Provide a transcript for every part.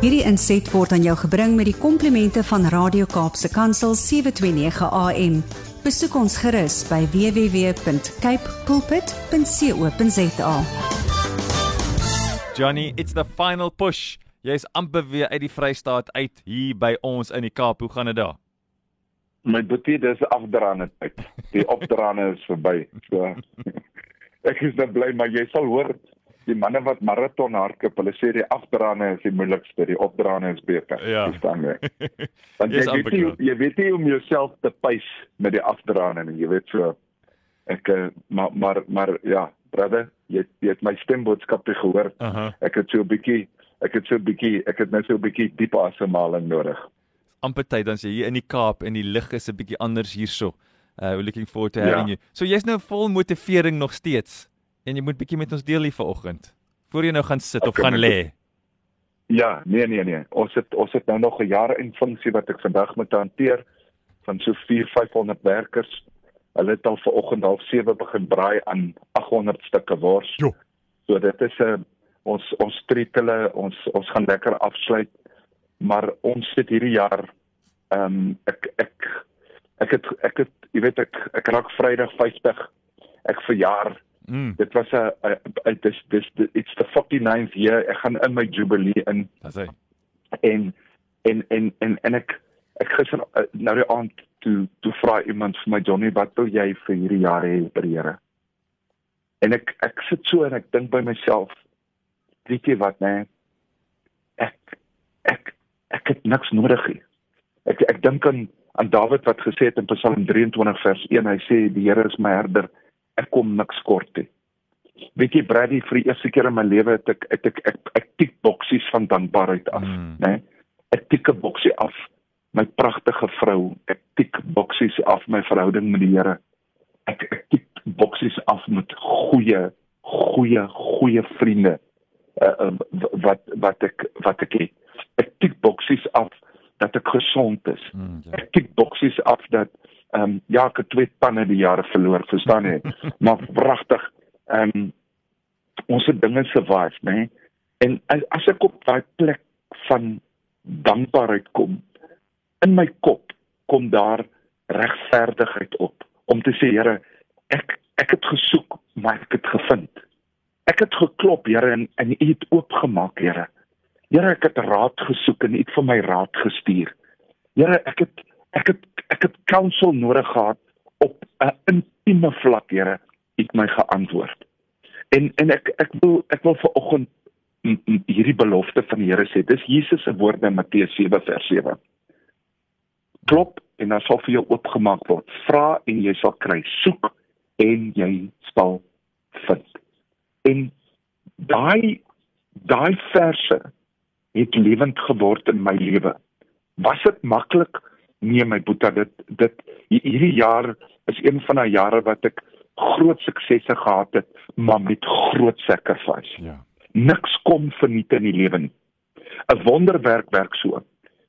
Hierdie inset word aan jou gebring met die komplimente van Radio Kaapse Kansel 729 AM. Besoek ons gerus by www.cape pulpit.co.za. Johnny, it's the final push. Jy's amper weer uit die Vrystaat uit hier by ons in die Kaap. Hoe gaan dit daar? My boetie, dis afdraande tyd. Die opdraande is verby. So ek is net bly maar jy sal hoor die manne wat maraton hardloop, hulle sê die afdraande is die moeilikste, die opdraande is beter. Ja. Verstaan jy? Want Jy weet nie, jy weet nie om jouself te pys met die afdraande nie. Jy weet so ek eh, maar maar maar ja, brother, jy jy het my stemboodskap te gehoor. Aha. Ek het so 'n bietjie ek het so 'n bietjie ek het net so 'n bietjie diep asemhaling nodig. Amper tyd dan jy hier in die Kaap en die lig is 'n bietjie anders hierso. Uh we're looking forward to Ja. having you. So jy's nou vol motivering nog steeds en jy moet bietjie met ons deel hier vanoggend. Voor jy nou gaan sit of Okay, gaan my lê. Ja, nee nee nee. Ons het ons het nou nog 'n jaar in funksie wat ek vandag moet hanteer van so 4 500 werkers. Hulle het al vanoggend half 7 begin braai aan 800 stukke wors. Jo. So dit is 'n ons ons treat hulle, ons ons gaan lekker afsluit. Maar ons sit hierdie jaar ehm um, ek ek ek het ek het jy weet ek ek raak Vrydag 50. Ek verjaar Mm, dit was 'n 'n dis dis it's the 49th year. Ek gaan in my jubilee in. Dis hy. en en en en en ek ek gister eh, nou die aand toe toe vra iemand vir my Johnny wat wil jy vir hierdie jaar hê by die Here? En ek ek sit so en ek dink by myself weet jy wat nê ek ek ek het niks nodig nie. Ek ek dink aan aan Dawid wat gesê het in Psalm 23 vers 1 hy sê die Here is my herder ek kom niks kort nie. Weet jy Brady vir die eerste keer in my lewe het ek het ek ek, ek, ek tik boksies van dankbaarheid af Mm. nê ek tik 'n boksie af. My pragtige vrou ek tik boksies af my verhouding met die Here. Ek ek tik boksies af met goeie goeie goeie vriende uh, uh, wat wat ek wat ek het. Ek tik boksies af dat ek gesond is. Mm, ja. ek tik boksies af dat ehm um, ja ek het twee tande die jare verloor verstaan jy? Maar pragtig ehm um, ons het dinge survive nê en as, as ek op daai plek van dankbaarheid kom in my kop kom daar regverdigheid op om te sê Here ek ek het gesoek maar ek het gevind. Ek het geklop Here en en u het oopgemaak Here. Here ek het raad gesoek en u het vir my raad gestuur. Here ek het ek het ek het counsel nodig gehad op 'n intieme vlak Here het my geantwoord. En en ek ek wil ek wil vir oggend hierdie belofte van die Here sê. Dis Jesus se woorde in Matteus 7 vers 7 klop en dan sal vir jou oopgemaak word. Vra en jy sal kry. Soek en jy sal vind. En daai daai verse het lewend geword in my lewe. Was dit maklik nee my boetie dit dit hierdie jaar is een van daai jare wat ek groot suksesse gehad het maar met groot sacrifice. Ja. niks kom verniet in die lewe nie. 'n wonderwerk werk so.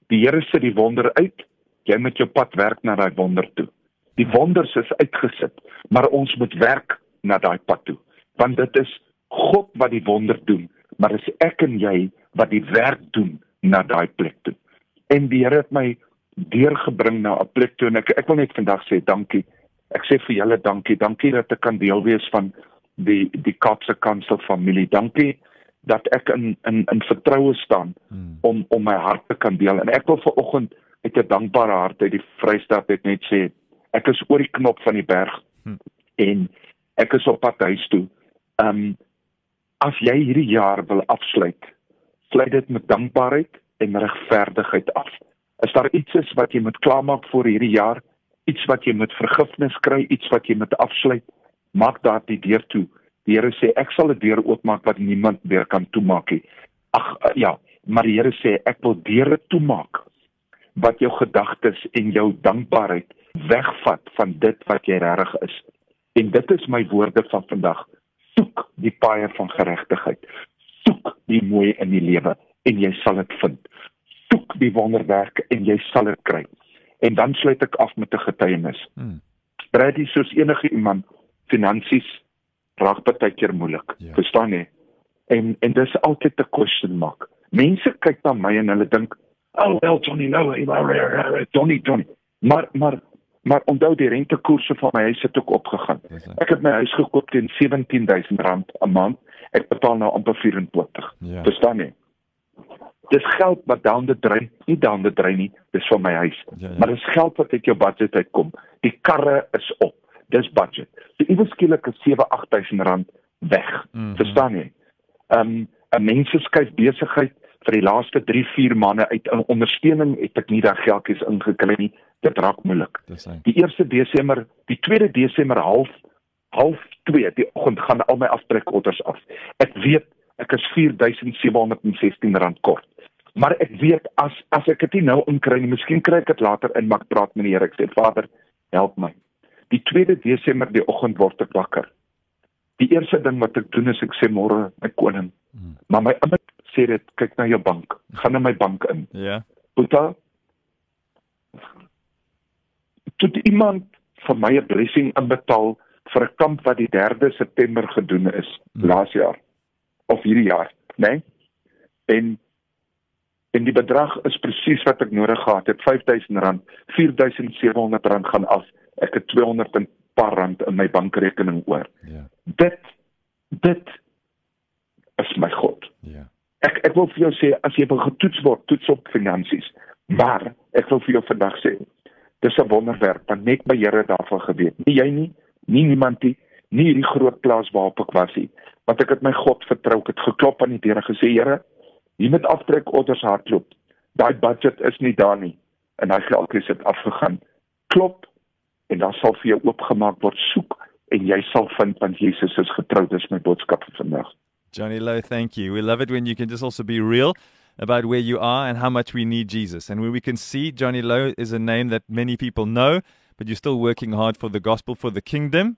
Die Here sit die wonder uit. Jy moet jou pad werk na daai wonder toe. Die wonders is uitgesit maar ons moet werk na daai pad toe. Want dit is God wat die wonder doen maar dis ek en jy wat die werk doen na daai plek toe. En die Here het my deurgebring na 'n plek toe en ek ek wil net vandag sê dankie ek sê vir julle dankie dankie dat ek kan deel wees van die die Kaapse Kansel familie dankie dat ek in in in vertroue staan Mm. om om my hart te kan deel en ek wil ver oggend uit 'n dankbare hart uit die Vrystaat net net sê ek is oor die knop van die berg Hm. en ek is op pad huis toe. Ehm um, as jy hierdie jaar wil afsluit, sluit dit met dankbaarheid en regverdigheid af. Is daar iets is wat jy moet klaarmaak vir hierdie jaar? Iets wat jy moet vergifnis kry, iets wat jy moet afsluit? Maak daardie deur toe. Die Here sê ek sal 'n deur oopmaak wat niemand weer kan toemaak nie. Ag uh, ja, maar die Here sê ek wil deure toemaak wat jou gedagtes en jou dankbaarheid wegvat van dit wat jy regtig is. En dit is my woorde van vandag. Soek die paaie van geregtigheid. Soek die mooi in die lewe en jy sal dit vind. Soek die wonderwerke en jy sal dit kry. En dan sluit ek af met 'n getuienis. Mm. Brady soos enige iemand finansies raak baie keer moeilik. Ja. Verstaan jy? En en dis altyd 'n question mark. Mense kyk na my en hulle dink, "Oh, well, Johnny, no, Johnny, Johnny." Maar maar maar onthou die rentekoerse van my huis het ook opgegaan. Ek het my huis gekoop teen R17000 'n maand. Ek betaal nou amper 24. Ja. Verstaan jy? Dis geld wat dan te drein, nie dan te drein nie, dis van my huis. Ja, ja. Maar dis geld wat uit jou budget uitkom. Die karre is op. Dis budget. So iewers skielik is 7-8000 rand weg. Mm -hmm. Verstaan jy? Um, 'n mens skuif besigheid vir die laaste 3-4 maande uit in ondersteuning het ek nie daai geldjies ingekry nie. Dit raak moeilik. Die 1 Desember, die 2 Desember half half 2 die oggend gaan al my aftrekkotters af. Ek weet ek is 4716 rand kort. Maar ek weet as as ek dit nou inkry, miskien kry ek dit later in, maar ek praat met die Here. Ek sê Vader, help my. Die 2 Desember die oggend word ek wakker. Die eerste ding wat ek doen is ek sê môre my koning. Hmm. Maar my ouer sê dit kyk na jou bank. Gaan na my bank in. Ja. Yeah. Boeta. Tot iemand vir my 'n blessing inbetaal vir 'n kamp wat die 3de September gedoen is hmm. laas jaar of hierdie jaar, né? Nee? En en die bedrag is presies wat ek nodig gehad het, R5000, R4700 gaan af ek het 200 en paar rand in my bankrekening oor. Ja. Dit dit is my God. Ja. Ek ek wil vir jou sê as jy wil getoets word, toets op finansies. Maar ek wil vir jou vandag sê, dis 'n wonderwerk want net by Here daarvan geweet. Nie jy nie, nie niemand nie, nie hierdie groot plaas waarop ek was nie. Want ek het my God vertrou, ek het geklop aan die deur en gesê, Here, hier met aftrek orders hardloop. Daai budget is nie daar nie. En daai geld het afgegaan. Klop en dan sal vir jou oopgemaak word. Soek en jy sal vind want Jesus is getrou. Dis my boodskap vir vandag Johnny Lowe thank you. We love it when you can just also be real about where you are and how much we need Jesus. And when we can see Johnny Lowe is a name that many people know but you're still working hard for the gospel for the kingdom